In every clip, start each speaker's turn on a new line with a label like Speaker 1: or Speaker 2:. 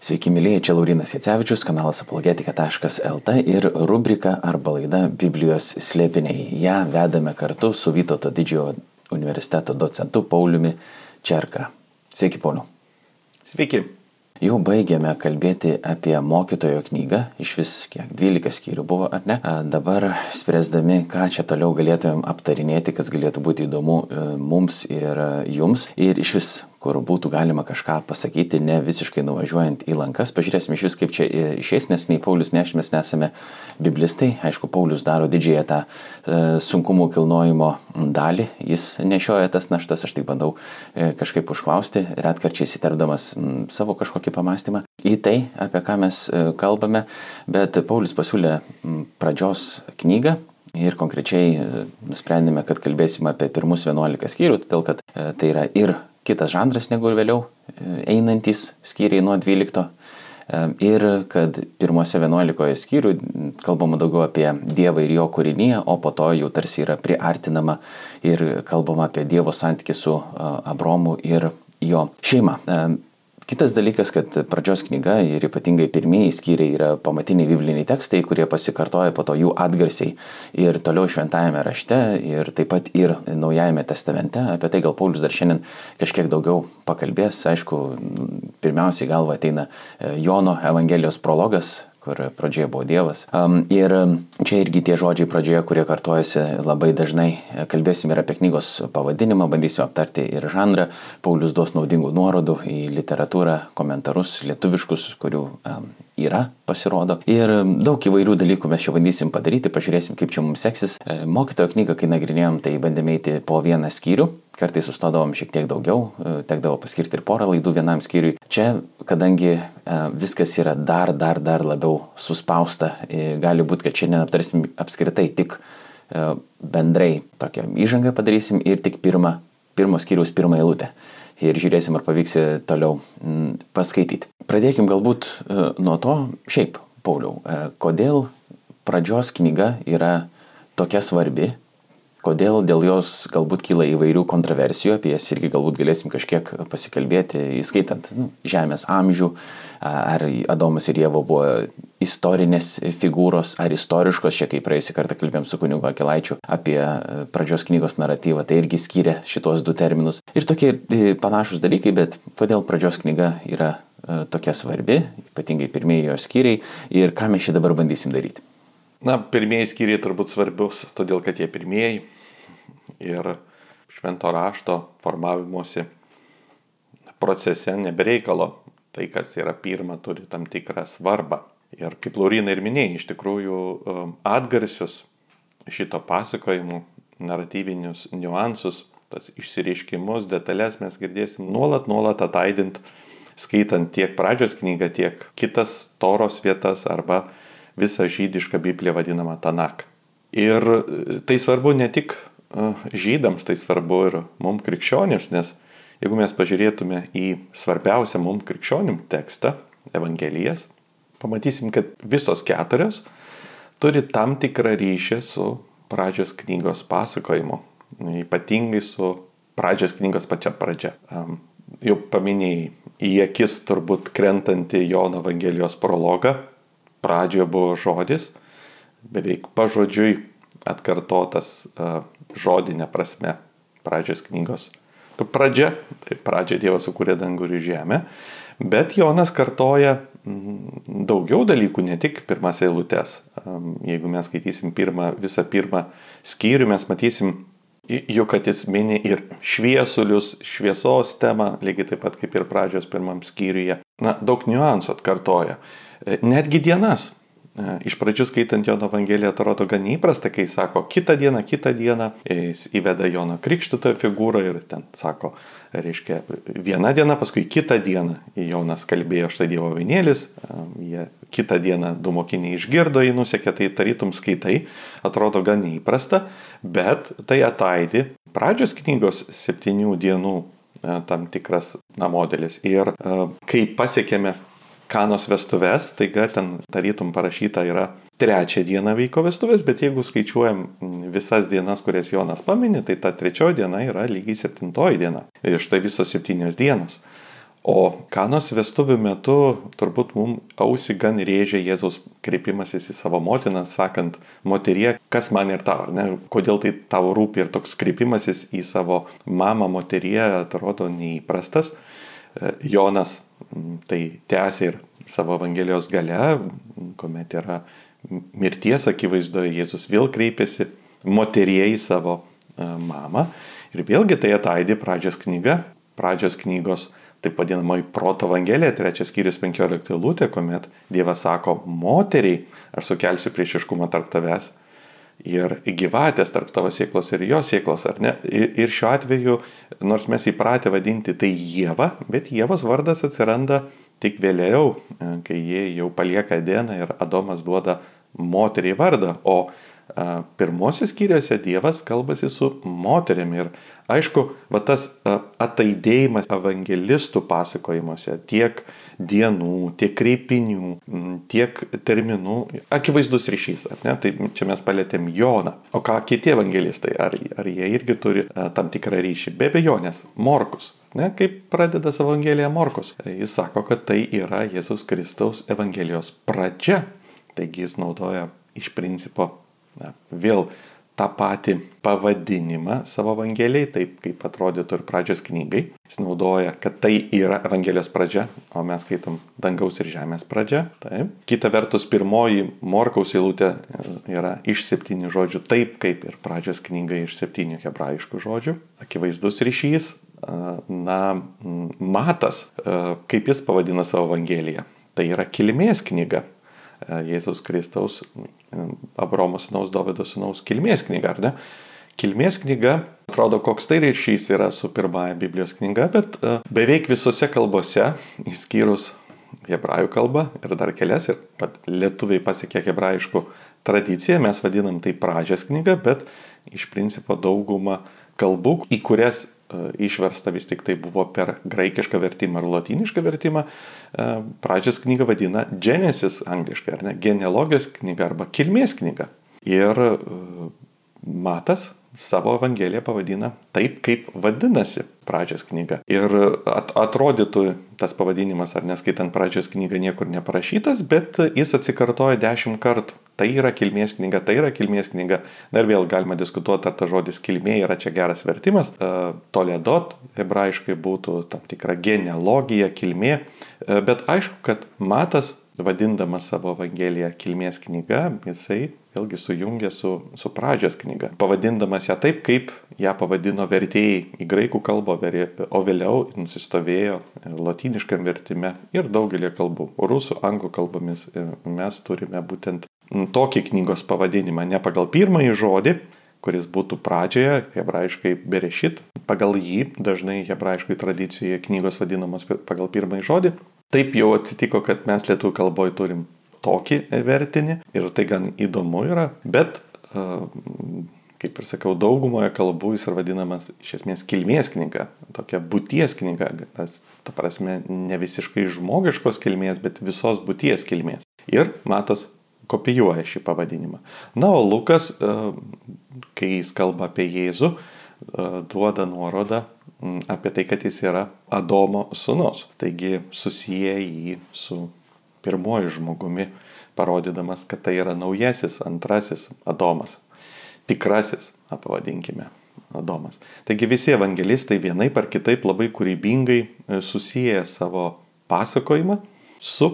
Speaker 1: Sveiki, mėlyje, čia Laurinas Jacevičius, kanalas apologetika.lt ir rubrika arba laida Biblijos slėpiniai. Ja vedame kartu su Vytauto didžiojo universiteto docentu Pauliumi Čerka. Sveiki, Pauliu.
Speaker 2: Sveiki.
Speaker 1: Jau baigėme kalbėti apie mokytojo knygą, iš vis kiek 12 skyrių buvo, ar ne? Dabar spręsdami, ką čia toliau galėtumėm aptarinėti, kas galėtų būti įdomu e, mums ir e, jums. Ir iš vis kur būtų galima kažką pasakyti, ne visiškai nuvažiuojant į lankas. Pažiūrėsime iš vis, kaip čia išės, nes nei Paulius, nei aš mes nesame biblistai. Aišku, Paulius daro didžiąją tą e, sunkumų kilnojimo dalį. Jis nešioja tas naštas, aš tik bandau e, kažkaip užklausti, retkarčiai įsiterpdamas m, savo kažkokį pamastymą į tai, apie ką mes e, kalbame. Bet Paulius pasiūlė pradžios knygą, Ir konkrečiai e, nusprendėme, kad kalbėsime apie pirmus 11 skyrių, todėl kad e, tai yra ir kitas žanras negu vėliau e, einantys skyriai nuo 12. E, ir kad pirmose 11 skyrių kalbama daugiau apie Dievą ir jo kūrinyje, o po to jau tarsi yra priartinama ir kalbama apie Dievo santykį su e, Abromu ir jo šeima. Kitas dalykas, kad pradžios knyga ir ypatingai pirmieji skyriai yra pamatiniai bibliniai tekstai, kurie pasikartoja po to jų atgarsiai ir toliau šventajame rašte ir taip pat ir naujajame testamente. Apie tai gal Paulius dar šiandien kažkiek daugiau pakalbės. Aišku, pirmiausiai galva ateina Jono Evangelijos prologas, kur pradžioje buvo Dievas. Ir čia irgi tie žodžiai pradžioje, kurie kartojasi labai dažnai. Kalbėsime ir apie knygos pavadinimą, bandysime aptarti ir žanrą. Paulius duos naudingų nuorodų į literatūrą, komentarus lietuviškus, kurių yra, pasirodo. Ir daug įvairių dalykų mes čia bandysim padaryti, pažiūrėsim, kaip čia mums seksis. E, mokytojo knygą, kai nagrinėjom, tai bandėme eiti po vieną skyrių. Kartais sustodavom šiek tiek daugiau, e, tekdavo paskirti ir porą laidų vienam skyriui. Čia, kadangi e, viskas yra dar, dar, dar labiau suspausta, gali būti, kad šiandien aptarsim apskritai tik bendrai tokią įžangą padarysim ir tik pirmą, pirmo skyriaus pirmą eilutę ir žiūrėsim, ar pavyks toliau mm, paskaityti. Pradėkim galbūt e, nuo to, šiaip, Pauliau, e, kodėl pradžios knyga yra tokia svarbi Kodėl dėl jos galbūt kyla įvairių kontroversijų, apie jas irgi galbūt galėsim kažkiek pasikalbėti, įskaitant nu, Žemės amžių, ar Adomas ir Jėvo buvo istorinės figūros ar istoriškos, čia kaip praėjusį kartą kalbėjom su kunigu Akilaičiu apie pradžios knygos naratyvą, tai irgi skiria šitos du terminus. Ir tokie e, panašus dalykai, bet kodėl pradžios knyga yra e, tokia svarbi, ypatingai pirmieji jos skyriai ir ką mes čia dabar bandysim daryti.
Speaker 2: Na, pirmieji skyriai turbūt svarbius, todėl kad jie pirmieji ir švento rašto formavimosi procese nebereikalo. Tai, kas yra pirma, turi tam tikrą svarbą. Ir kaip Laurina ir minėjai, iš tikrųjų um, atgarsius šito pasakojimų, naratyvinius niuansus, tas išsireiškimus, detalės mes girdėsim nuolat, nuolat ataidint, skaitant tiek pradžios knygą, tiek kitas toros vietas arba visą žydišką Bibliją vadinamą Tanak. Ir e, tai svarbu ne tik e, žydams, tai svarbu ir mums krikščionims, nes jeigu mes pažiūrėtume į svarbiausią mums krikščionim tekstą, Evangelijas, pamatysim, kad visos keturios turi tam tikrą ryšį su pradžios knygos pasakojimu, ypatingai su pradžios knygos pačia pradžia. Jau paminėjai į akis turbūt krentantį Jono Evangelijos prologą, pradžioje buvo žodis, beveik pažodžiui atkartotas uh, žodinė prasme pradžios knygos. Pradžia, tai pradžia Dievas sukūrė dangų ir žemę, bet Jonas kartoja daugiau dalykų, ne tik pirmas eilutes. Jeigu mes skaitysim pirmą, visą pirmą skyrių, mes matysim, kad jis mini ir šviesulius, šviesos temą, lygiai taip pat kaip ir pradžios pirmam skyriuje. Na, daug niuansų atkartoja. E, netgi dienas. E, iš pradžių skaitant Jono Evangeliją atrodo gan įprasta, kai sako kitą dieną, kitą dieną, jis įveda Jono krikštito figūrą ir ten sako, reiškia, viena diena, paskui kitą dieną Jonas kalbėjo štai Dievo vienėlis, e, jie kitą dieną du mokiniai išgirdo, jį nusekė, tai tarytum skaitai, atrodo gan neįprasta, bet tai ataidi pradžios knygos septynių dienų tam tikras na, modelis. Ir kai pasiekėme Kanos vestuves, taiga ten tarytum parašyta yra trečią dieną vyko vestuvės, bet jeigu skaičiuojam visas dienas, kurias Jonas paminė, tai ta trečioji diena yra lygiai septintoji diena. Ir štai visos septynios dienos. O kanos vestuvių metu turbūt mums ausi gan rėžė Jėzaus kreipimasis į savo motiną, sakant, moterie, kas man ir tau, ne, kodėl tai tau rūpi ir toks kreipimasis į savo mamą moterie atrodo neįprastas. E, Jonas tai tęsė ir savo Evangelijos gale, kuomet yra mirties akivaizdoje Jėzus vėl kreipiasi moterie į savo e, mamą. Ir vėlgi tai ataidė pradžios knyga, pradžios knygos taip vadinamoji proto evangelija, trečias skyrius 15 lūtė, kuomet Dievas sako, moteriai, aš sukelsiu priešiškumą tarp tavęs ir gyvatės tarp tavo sieklos ir jo sieklos, ar ne? Ir šiuo atveju, nors mes įpratę vadinti tai Jėva, bet Jėvos vardas atsiranda tik vėliau, kai jie jau palieka Edeną ir Adomas duoda moteriai vardą, o pirmosios skyriuose Dievas kalbasi su moteriam ir aišku, va tas ataidėjimas evangelistų pasakojimuose tiek dienų, tiek kreipinių, tiek terminų, akivaizdus ryšys, ar ne? Tai čia mes palėtėm Joną. O ką kiti evangelistai, ar, ar jie irgi turi tam tikrą ryšį? Be abejonės, Morkus. Ne, kaip pradeda savo Evangeliją Morkus. Jis sako, kad tai yra Jėzus Kristaus Evangelijos pradžia. Taigi jis naudoja iš principo na, vėl tą patį pavadinimą savo Evangelijai, taip kaip atrodytų ir pradžios knygai. Jis naudoja, kad tai yra Evangelijos pradžia, o mes skaitom dangaus ir žemės pradžia. Taip. Kita vertus, pirmoji Morkaus eilutė yra iš septynių žodžių, taip kaip ir pradžios knyga iš septynių hebrajiškų žodžių. Akivaizdus ryšys. Na, matas, kaip jis pavadina savo Evangeliją. Tai yra kilmės knyga. Jėzaus Kristaus, Abromo sūnaus, Davido sūnaus kilmės knyga, ar ne? Kilmės knyga, atrodo, koks tai ryšys yra su pirmąja Biblijos knyga, bet beveik visose kalbose, išskyrus hebrajų kalbą ir dar kelias, ir pat lietuviai pasiekė hebrajiškų tradiciją, mes vadinam tai pradžios knyga, bet iš principo dauguma kalbų, į kurias išversta vis tik tai buvo per graikišką vertimą ar lotynišką vertimą. Pradžios knygą vadina Genesis angliškai, ar ne, genealogijos knyga arba kilmės knyga. Ir Matas savo Evangeliją pavadina taip, kaip vadinasi pradžios knyga. Ir at, atrodytų tas pavadinimas, ar neskaitant pradžios knygą, niekur neparašytas, bet jis atsikartoja dešimt kartų. Tai yra kilmės knyga, tai yra kilmės knyga. Na ir vėl galima diskutuoti, ar ta žodis kilmė yra čia geras vertimas. Toledot hebrajiškai būtų tam tikra genealogija, kilmė. Bet aišku, kad Matas vadindamas savo Evangeliją kilmės knyga, jisai vėlgi sujungia su, su pradžios knyga, pavadindamas ją taip, kaip ją pavadino vertėjai į graikų kalbą, o vėliau nusistovėjo lotyniškam vertime ir daugelį kalbų. Rusų, anglų kalbomis mes turime būtent tokį knygos pavadinimą, ne pagal pirmąjį žodį, kuris būtų pradžioje, hebrajiškai berešit, pagal jį dažnai hebrajiškai tradicijoje knygos vadinamos pagal pirmąjį žodį, Taip jau atsitiko, kad mes lietuvių kalboje turim tokį vertinį ir tai gan įdomu yra, bet, kaip ir sakiau, daugumoje kalbų jis yra vadinamas iš esmės kilmės knyga, tokia būties knyga, tas, ta prasme, ne visiškai žmogiškos kilmės, bet visos būties kilmės. Ir matas kopijuoja šį pavadinimą. Na, o Lukas, kai jis kalba apie Jėzų, duoda nuorodą apie tai, kad jis yra Adomo sunus. Taigi susiję jį su pirmoju žmogumi, parodydamas, kad tai yra naujasis, antrasis Adomas. Tikrasis, pavadinkime, Adomas. Taigi visi evangelistai vienaip ar kitaip labai kūrybingai e, susiję savo pasakojimą su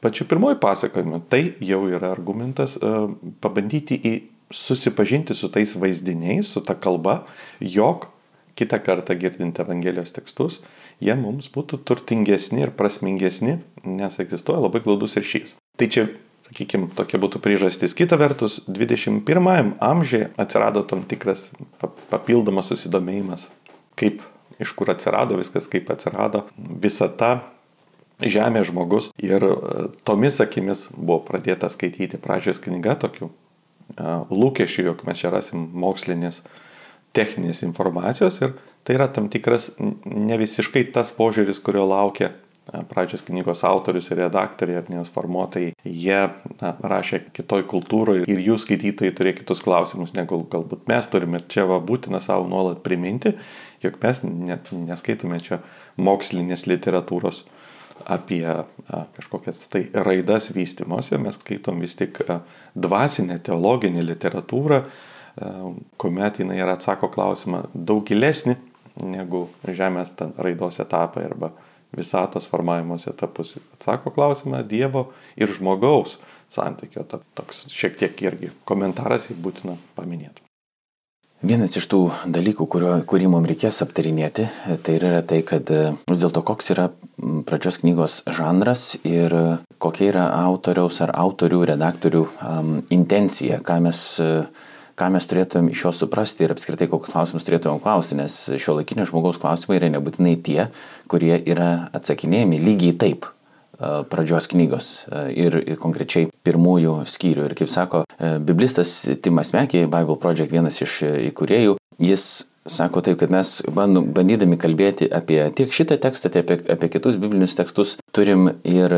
Speaker 2: pačiu pirmoju pasakojimu. Tai jau yra argumentas e, pabandyti į susipažinti su tais vaizdiniais, su ta kalba, jog kitą kartą girdint Evangelijos tekstus, jie mums būtų turtingesni ir prasmingesni, nes egzistuoja labai glaudus ryšys. Tai čia, sakykime, tokia būtų priežastis. Kita vertus, 21 amžiuje atsirado tam tikras papildomas susidomėjimas, kaip, iš kur atsirado viskas, kaip atsirado visa ta žemė žmogus. Ir e, tomis akimis buvo pradėta skaityti pradžios knyga tokių lūkesčių, jog mes čia rasim mokslinės techninės informacijos ir tai yra tam tikras ne visiškai tas požiūris, kurio laukia pradžios knygos autorius ir redaktoriai ar knygos formuotojai. Jie na, rašė kitoj kultūroje ir jų skaitytojai turėjo kitus klausimus, negu galbūt mes turime. Ir čia va būtina savo nuolat priminti, Juk mes net neskaitome čia mokslinės literatūros apie a, kažkokias tai raidas vystimuose, mes skaitom vis tik a, dvasinę teologinę literatūrą, a, kuomet jinai yra atsako klausimą daug gilesnį negu Žemės raidos etapai arba visatos formavimos etapus. Atsako klausimą Dievo ir žmogaus santykio. Toks šiek tiek irgi komentaras jį būtina paminėti.
Speaker 1: Vienas iš tų dalykų, kurio, kurį mums reikės aptarinėti, tai yra tai, kad e, vis dėlto koks yra pradžios knygos žanras ir kokia yra autoriaus ar autorių, redaktorių um, intencija, ką mes uh, ką mes turėtumėm iš jo suprasti ir apskritai kokius klausimus turėtumėm klausti, nes šio laikinio žmogaus klausimai yra nebūtinai tie, kurie yra atsakinėjami lygiai taip pradžios knygos ir konkrečiai pirmųjų skyrių. Ir kaip sako biblistas Timas Mekė, Bible Project vienas iš įkūrėjų, jis sako taip, kad mes bandydami kalbėti apie tiek šitą tekstą, tiek apie, apie kitus biblinius tekstus, turim ir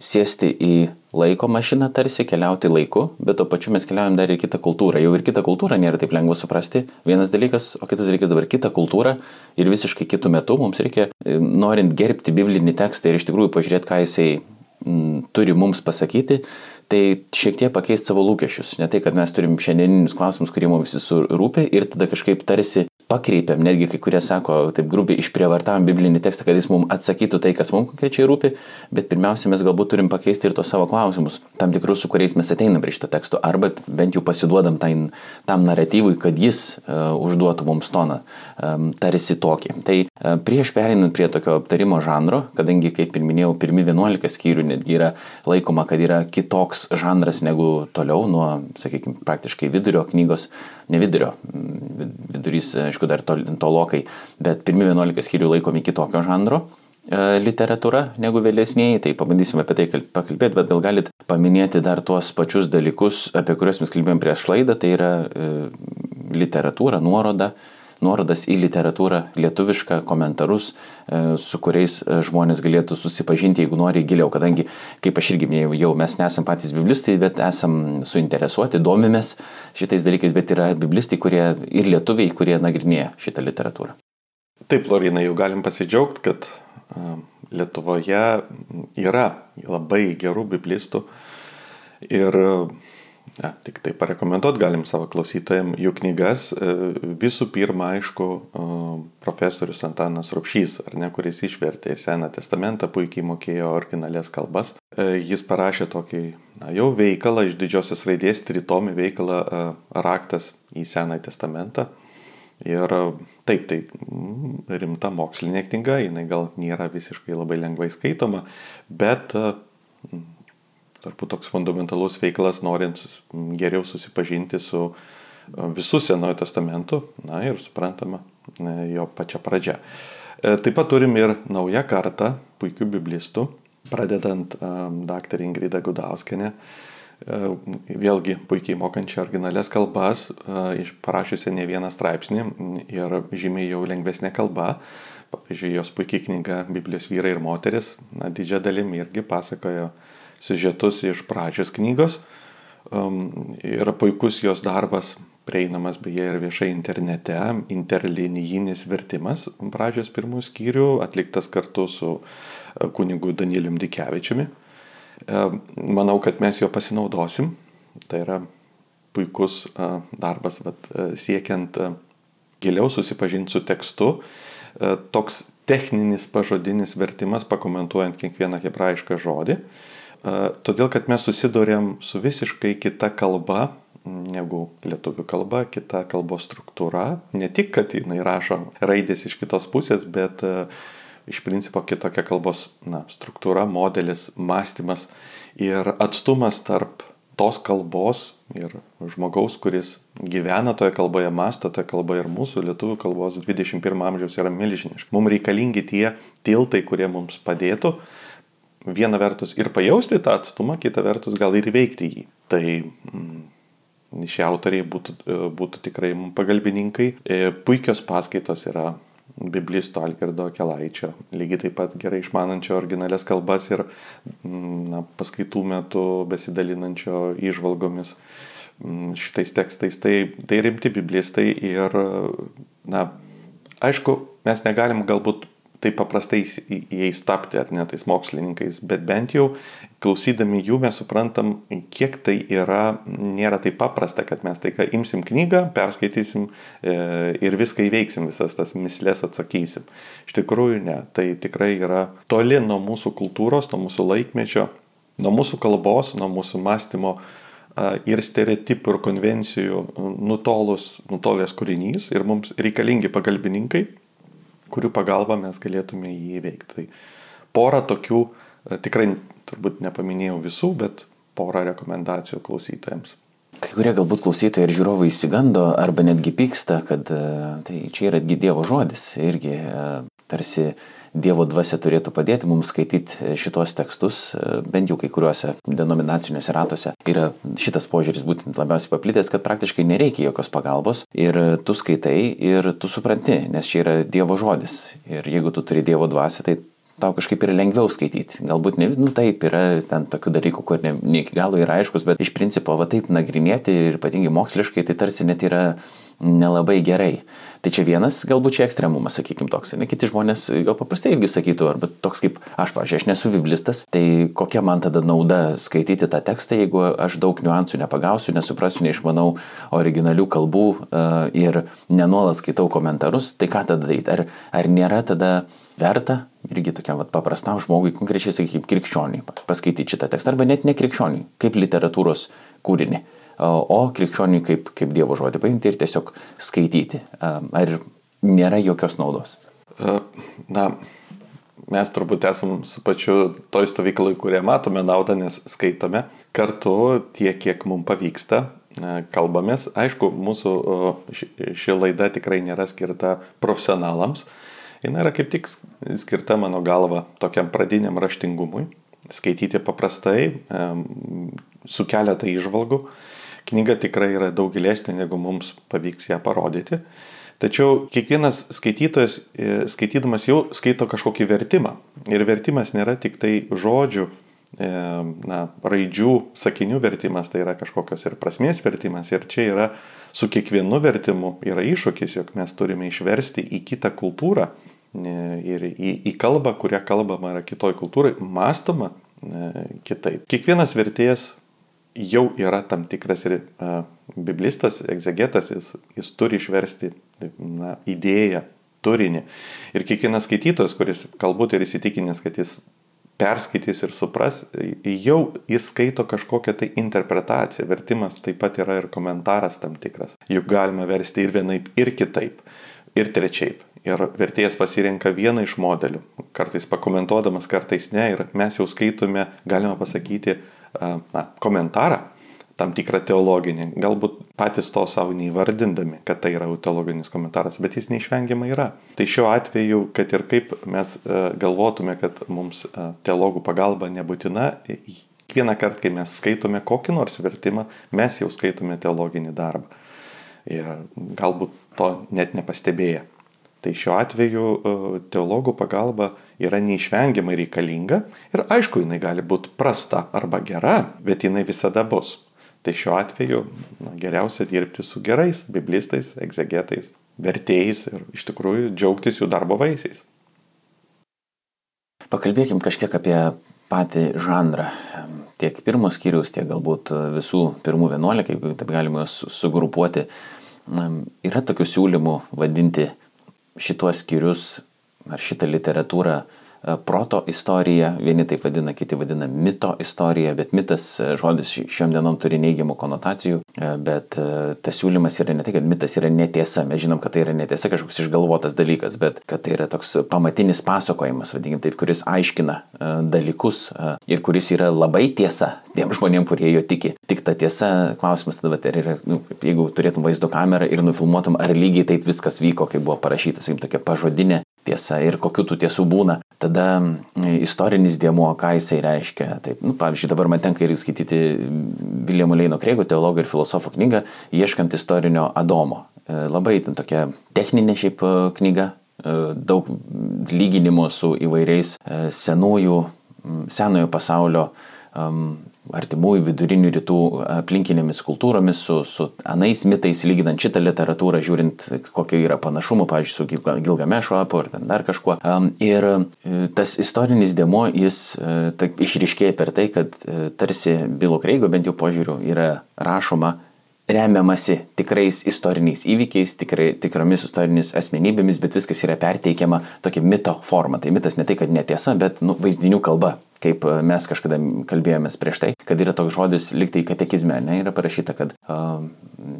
Speaker 1: sėsti į laiko mašiną tarsi, keliauti laiku, bet tuo pačiu mes keliaujam dar į kitą kultūrą. Jau ir kitą kultūrą nėra taip lengva suprasti. Vienas dalykas, o kitas dalykas dabar kitą kultūrą ir visiškai kitų metų mums reikia, e, norint gerbti biblinį tekstą ir iš tikrųjų pažiūrėti, ką jisai m, turi mums pasakyti, tai šiek tiek pakeisti savo lūkesčius. Ne tai, kad mes turim šiandieninius klausimus, kurie mums visi rūpi ir tada kažkaip tarsi pakreipiam, netgi kai kurie sako, taip grubiai išprievartavom biblinį tekstą, kad jis mums atsakytų tai, kas mums konkrečiai rūpi, bet pirmiausia, mes galbūt turim pakeisti ir tos savo klausimus, tam tikrus, su kuriais mes ateinam prie šito teksto, arba bent jau pasiduodam tai, tam naratyvui, kad jis uh, užduotų mums toną, um, tarsi tokį. Tai uh, prieš pereinant prie tokio aptarimo žanro, kadangi, kaip ir minėjau, pirmi 11 skyrių netgi yra laikoma, kad yra kitoks žanras negu toliau nuo, sakykime, praktiškai vidurio knygos, ne vidurio, vidurys, aišku, dar tolokai, bet pirmi 11 skyrių laikomi kitokio žanro e, literatūra negu vėlesniai, tai pabandysime apie tai pakalbėti, bet gal galit paminėti dar tuos pačius dalykus, apie kuriuos mes kalbėjom prieš laidą, tai yra e, literatūra, nuoroda, nuorodas į literatūrą, lietuvišką, komentarus, e, su kuriais e, žmonės galėtų susipažinti, jeigu nori giliau, kadangi, kaip aš irgi minėjau, jau mes nesam patys biblistai, bet esam suinteresuoti, domimės šitais dalykais, bet yra biblistai, kurie ir lietuviai, kurie nagrinėja šitą literatūrą.
Speaker 2: Taip, Lorina, jau galim pasidžiaugti, kad e, Lietuvoje yra labai gerų biblistų ir Ja, tik tai parekomenduot galim savo klausytojams jų knygas. E, visų pirma, aišku, e, profesorius Antanas Rupšys, ar ne, kuris išvertė ir Seną testamentą, puikiai mokėjo originalės kalbas. E, jis parašė tokį, na, jau veikalą iš didžiosios raidės, tritomį veikalą Raktas į Seną testamentą. Ir taip, tai mm, rimta mokslinė knyga, jinai gal nėra visiškai labai lengvai skaitoma, bet turbūt toks fundamentalus veiklas, norint geriau susipažinti su e, visų Senojo testamentu, na ir suprantama, e, jo pačia pradžia. E, taip pat turim ir naują kartą puikių biblistų, pradedant dr. Ingrida Gudauskenė, vėlgi puikiai mokančią originalias kalbas, parašiusi ne vieną straipsnį ir žymiai jau lengvesnė kalba. Pavyzdžiui, jos puikiai knyga Biblijos vyrai ir moteris, na, didžia dalimi irgi pasakojo siužetus iš pradžios knygos. Um, yra puikus jos darbas, prieinamas beje ir viešai internete, interlinijinis vertimas pradžios pirmų skyrių, atliktas kartu su uh, kunigu Danielium Dikevičiumi. Uh, manau, kad mes jo pasinaudosim. Tai yra puikus uh, darbas, bet siekiant giliau susipažinti su tekstu. Toks techninis pažodinis vertimas, pakomentuojant kiekvieną hebrajišką žodį. Todėl, kad mes susidurėm su visiškai kita kalba negu lietuvių kalba, kita kalbos struktūra. Ne tik, kad jinai rašo raidės iš kitos pusės, bet iš principo kitokia kalbos na, struktūra, modelis, mąstymas ir atstumas tarp tos kalbos ir žmogaus, kuris gyvena toje kalboje, masto toje kalboje ir mūsų lietuvių kalbos 21 amžiaus yra milžiniški. Mums reikalingi tie tiltai, kurie mums padėtų viena vertus ir pajausti tą atstumą, kita vertus gal ir įveikti jį. Tai mm, šie autoriai būtų, e, būtų tikrai pagalbininkai. E, puikios paskaitos yra biblisto Algerdo Kelaičio, lygiai taip pat gerai išmanančio originalias kalbas ir mm, na, paskaitų metu besidalinančio įžvalgomis mm, šitais tekstais. Tai, tai rimti biblistai ir na, aišku, mes negalim galbūt taip paprastai jais tapti, ar ne tais mokslininkais, bet bent jau klausydami jų mes suprantam, kiek tai yra, nėra taip paprasta, kad mes tai, ką imsim knygą, perskaitysim e, ir viską įveiksim, visas tas mislės atsakysim. Iš tikrųjų, ne, tai tikrai yra toli nuo mūsų kultūros, nuo mūsų laikmečio, nuo mūsų kalbos, nuo mūsų mąstymo ir stereotipų ir konvencijų nutolus, nutolęs kūrinys ir mums reikalingi pagalbininkai, kurių pagalba mes galėtume jį įveikti. Tai porą tokių, e, tikrai turbūt nepaminėjau visų, bet porą rekomendacijų klausytojams.
Speaker 1: Kai kurie galbūt klausytojai ir žiūrovai įsigando arba netgi pyksta, kad e, tai čia yra Dievo žodis irgi e, tarsi Dievo dvasia turėtų padėti mums skaityti šitos tekstus, bent jau kai kuriuose denominaciniuose ratuose yra šitas požiūris būtent labiausiai paplitęs, kad praktiškai nereikia jokios pagalbos ir tu skaitai ir tu supranti, nes čia yra Dievo žodis. Ir jeigu tu turi Dievo dvasę, tai tau kažkaip ir lengviau skaityti. Galbūt ne, nu taip, yra ten tokių dalykų, kur ne, ne iki galo yra aiškus, bet iš principo va taip nagrinėti ir ypatingai moksliškai, tai tarsi net yra nelabai gerai. Tai čia vienas, galbūt čia ekstremumas, sakykime, toks. Ne kiti žmonės gal paprastai irgi sakytų, arba toks kaip aš, pažiūrėjau, aš nesu biblistas, tai kokia man tada nauda skaityti tą tekstą, jeigu aš daug niuansų nepagausiu, nesuprasiu, neišmanau originalių kalbų uh, ir nenuolat skaitau komentarus, tai ką tada daryti? Ar, ar nėra tada verta irgi tokiam vat, paprastam žmogui, konkrečiai, sakykime, krikščioniui, paskaityti šitą tekstą, arba net ne krikščioniui, kaip literatūros kūrinį o krikščioniui kaip, kaip Dievo žodį paimti ir tiesiog skaityti. Ar nėra jokios naudos?
Speaker 2: Na, mes turbūt esam su pačiu toj stovyklai, kurie matome naudą, nes skaitome kartu tiek, kiek mums pavyksta, kalbamės. Aišku, mūsų ši laida tikrai nėra skirta profesionalams. Jis yra kaip tik skirta mano galva tokiam pradiniam raštingumui. Skaityti paprastai, su keletą išvalgų Knyga tikrai yra daug gilesnė, negu mums pavyks ją parodyti. Tačiau kiekvienas skaitytojas, e, skaitydamas jau skaito kažkokį vertimą. Ir vertimas nėra tik tai žodžių, e, na, raidžių, sakinių vertimas, tai yra kažkokios ir prasmės vertimas. Ir čia yra su kiekvienu vertimu yra iššūkis, jog mes turime išversti į kitą kultūrą e, ir į, į kalbą, kurią kalbama yra kitoj kultūrai, mąstoma kitaip. Kiekvienas vertėjas jau yra tam tikras ir a, biblistas, egzegetas, jis, jis turi išversti na, idėją, turinį. Ir kiekvienas skaitytojas, kuris galbūt ir įsitikinęs, kad jis perskaitys ir supras, jau jis skaito kažkokią tai interpretaciją. Vertimas taip pat yra ir komentaras tam tikras. Juk galima versti ir vienaip, ir kitaip, ir trečiaip. Ir vertėjas pasirenka vieną iš modelių, kartais pakomentuodamas, kartais ne. Ir mes jau skaitome, galima pasakyti, na, komentarą, tam tikrą teologinį, galbūt patys to savo neįvardindami, kad tai yra teologinis komentaras, bet jis neišvengiamai yra. Tai šiuo atveju, kad ir kaip mes galvotume, kad mums teologų pagalba nebūtina, kiekvieną kartą, kai mes skaitome kokį nors vertimą, mes jau skaitome teologinį darbą. Ir galbūt to net nepastebėję. Tai šiuo atveju teologų pagalba yra neišvengiamai reikalinga ir aišku, jinai gali būti prasta arba gera, bet jinai visada bus. Tai šiuo atveju na, geriausia dirbti su gerais biblistais, egzegetais, vertėjais ir iš tikrųjų džiaugtis jų darbo vaisiais.
Speaker 1: Pakalbėkim kažkiek apie patį žanrą. Tiek pirmos skyrius, tiek galbūt visų pirmų vienuolika, jeigu taip galima juos sugrupuoti. Yra tokių siūlymų vadinti šituos skyrius ar šitą literatūrą e, proto istorija, vieni taip vadina, kiti vadina mito istorija, bet mitas e, žodis šiom dienom turi neigiamų konotacijų, e, bet tas siūlymas yra ne tai, kad mitas yra netiesa, mes žinom, kad tai yra netiesa kažkoks išgalvotas dalykas, bet kad tai yra toks pamatinis pasakojimas, vadinkim taip, kuris aiškina dalykus ir kuris yra labai tiesa tiem žmonėm, kurie jo tiki. Tik ta tiesa, klausimas tada, ar yra, nu, jeigu turėtum vaizdo kamerą ir nufilmuotum, ar lygiai taip viskas vyko, kaip buvo parašyta, sakykim, tokia pažodinė tiesa ir kokiu tų tiesų būna. Tada istorinis dėmuo, ką jisai reiškia. Taip, nu, pavyzdžiui, dabar man tenka ir skaityti Viljamo Leino Kreigo, teologo ir filosofo knygą, ieškant istorinio Adomo. E, labai ten tokia techninė šiaip e, knyga, e, daug lyginimų su įvairiais senųjų, senojo pasaulio artimųjų vidurinių rytų aplinkinėmis kultūromis, su, su anais mitais, lyginant šitą literatūrą, žiūrint, kokio yra panašumų, pavyzdžiui, su Gilgamešo apu ar ten dar kažkuo. Ir e, tas istorinis demo, jis e, ta, išriškėja per tai, kad e, tarsi Bilo Kreigo bent jau požiūriu yra rašoma remiamasi tikrais istoriniais įvykiais, tikrai, tikromis istorinėmis asmenybėmis, bet viskas yra perteikiama tokia mito forma. Tai mitas ne tai, kad netiesa, bet nu, vaizdinių kalba, kaip e, mes kažkada kalbėjomės prieš tai, kad yra toks žodis liktai katekizme, ne, yra parašyta, kad uh,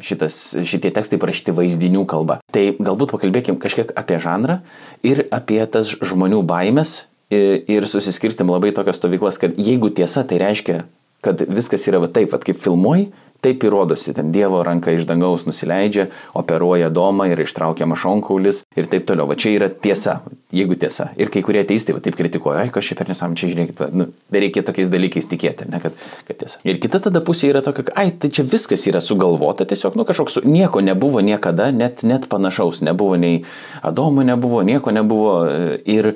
Speaker 1: šitas, šitie tekstai parašyti vaizdinių kalba. Tai galbūt pakalbėkim kažkiek apie žanrą ir apie tas žmonių baimės ir susiskirstim labai tokias stovyklas, kad jeigu tiesa, tai reiškia, kad viskas yra va taip, va kaip filmuoji, Taip įrodosi, ten Dievo ranka iš dangaus nusileidžia, operuoja domą ir ištraukia mašonkaulis ir taip toliau. Va čia yra tiesa, jeigu tiesa. Ir kai kurie teistai va, taip kritikuoja, ai, čia per nesam, čia žiūrėkit, va, nu, reikia tokiais dalykais tikėti, ne, kad, kad tiesa. Ir kita tada pusė yra tokia, ai, tai čia viskas yra sugalvota, tiesiog, nu kažkoks, nieko nebuvo niekada, net, net panašaus, nebuvo nei Adomo, nebuvo, nieko nebuvo. Ir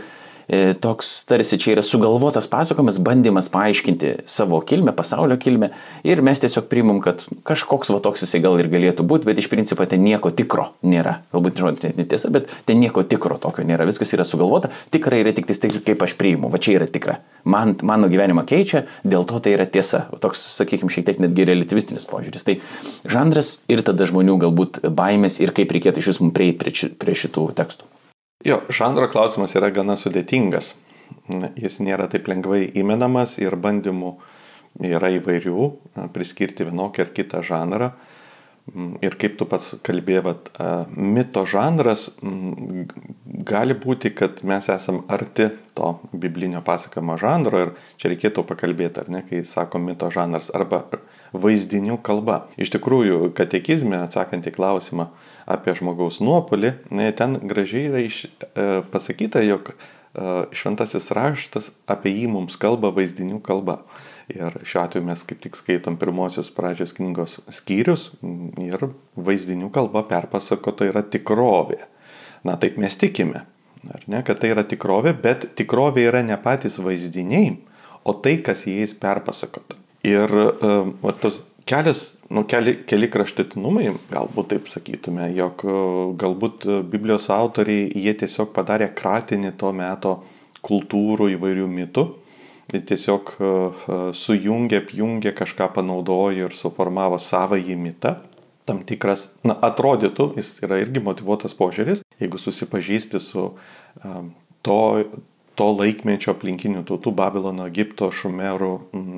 Speaker 1: toks tarsi čia yra sugalvotas pasakojimas, bandymas paaiškinti savo kilmę, pasaulio kilmę ir mes tiesiog priimam, kad kažkoks va toks jisai gal ir galėtų būti, bet iš principo ten nieko tikro nėra. Galbūt žodis net netiesa, bet ten nieko tikro tokio nėra. Viskas yra sugalvota, tikrai yra tik tai, kaip aš priimu, va čia yra tikra. Man, mano gyvenimą keičia, dėl to tai yra tiesa. Toks, sakykime, šiek tiek netgi relativistinis požiūris. Tai žanras ir tada žmonių galbūt baimės ir kaip reikėtų iš vis mums prieiti prie, prie šitų tekstų.
Speaker 2: Jo, žanro klausimas yra gana sudėtingas. Jis nėra taip lengvai įmenamas ir bandymų yra įvairių priskirti vienokį ar kitą žanrą. Mm, ir kaip tu pats kalbėjai, mito žanras mm, gali būti, kad mes esam arti to biblinio pasakojimo žanro ir čia reikėtų pakalbėti, ar ne, kai sako mito žanras, arba vaizdinių kalba. Iš tikrųjų, katekizme, atsakant į klausimą apie žmogaus nuopolį, ten gražiai yra iš, e, pasakyta, jog e, šventasis raštas apie jį mums kalba vaizdinių kalba. Ir šiuo atveju mes kaip tik skaitom pirmosios pradžios knygos skyrius ir vaizdinių kalba perpasakota yra tikrovė. Na taip mes tikime, ar ne, kad tai yra tikrovė, bet tikrovė yra ne patys vaizdiniai, o tai, kas jais perpasakota. Ir uh, tos kelias, nu, keli, keli kraštutinumai, galbūt taip sakytume, jog uh, galbūt Biblijos autoriai, jie tiesiog padarė kratinį to meto kultūrų įvairių mitų. Jie tiesiog uh, sujungė, apjungė, kažką panaudojo ir suformavo savąjį mitą. Tam tikras, na, atrodytų, jis yra irgi motivuotas požiūris, jeigu susipažįsti su to, to laikmečio aplinkinių tautų Babilono, Egipto, Šumerų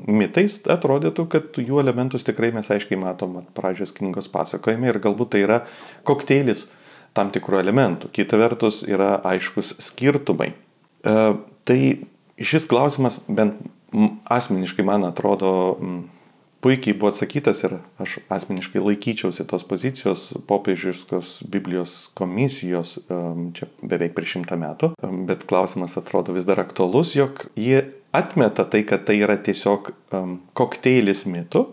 Speaker 2: mitais, atrodytų, kad jų elementus tikrai mes aiškiai matom pradžios knygos pasakojime ir galbūt tai yra kokteilis tam tikrų elementų. Kita vertus yra aiškus skirtumai. E, tai šis klausimas bent asmeniškai man atrodo puikiai buvo atsakytas ir aš asmeniškai laikyčiausi tos pozicijos popiežiškos Biblijos komisijos čia beveik prieš šimtą metų, bet klausimas atrodo vis dar aktualus, jog jie atmeta tai, kad tai yra tiesiog kokteilis mitų.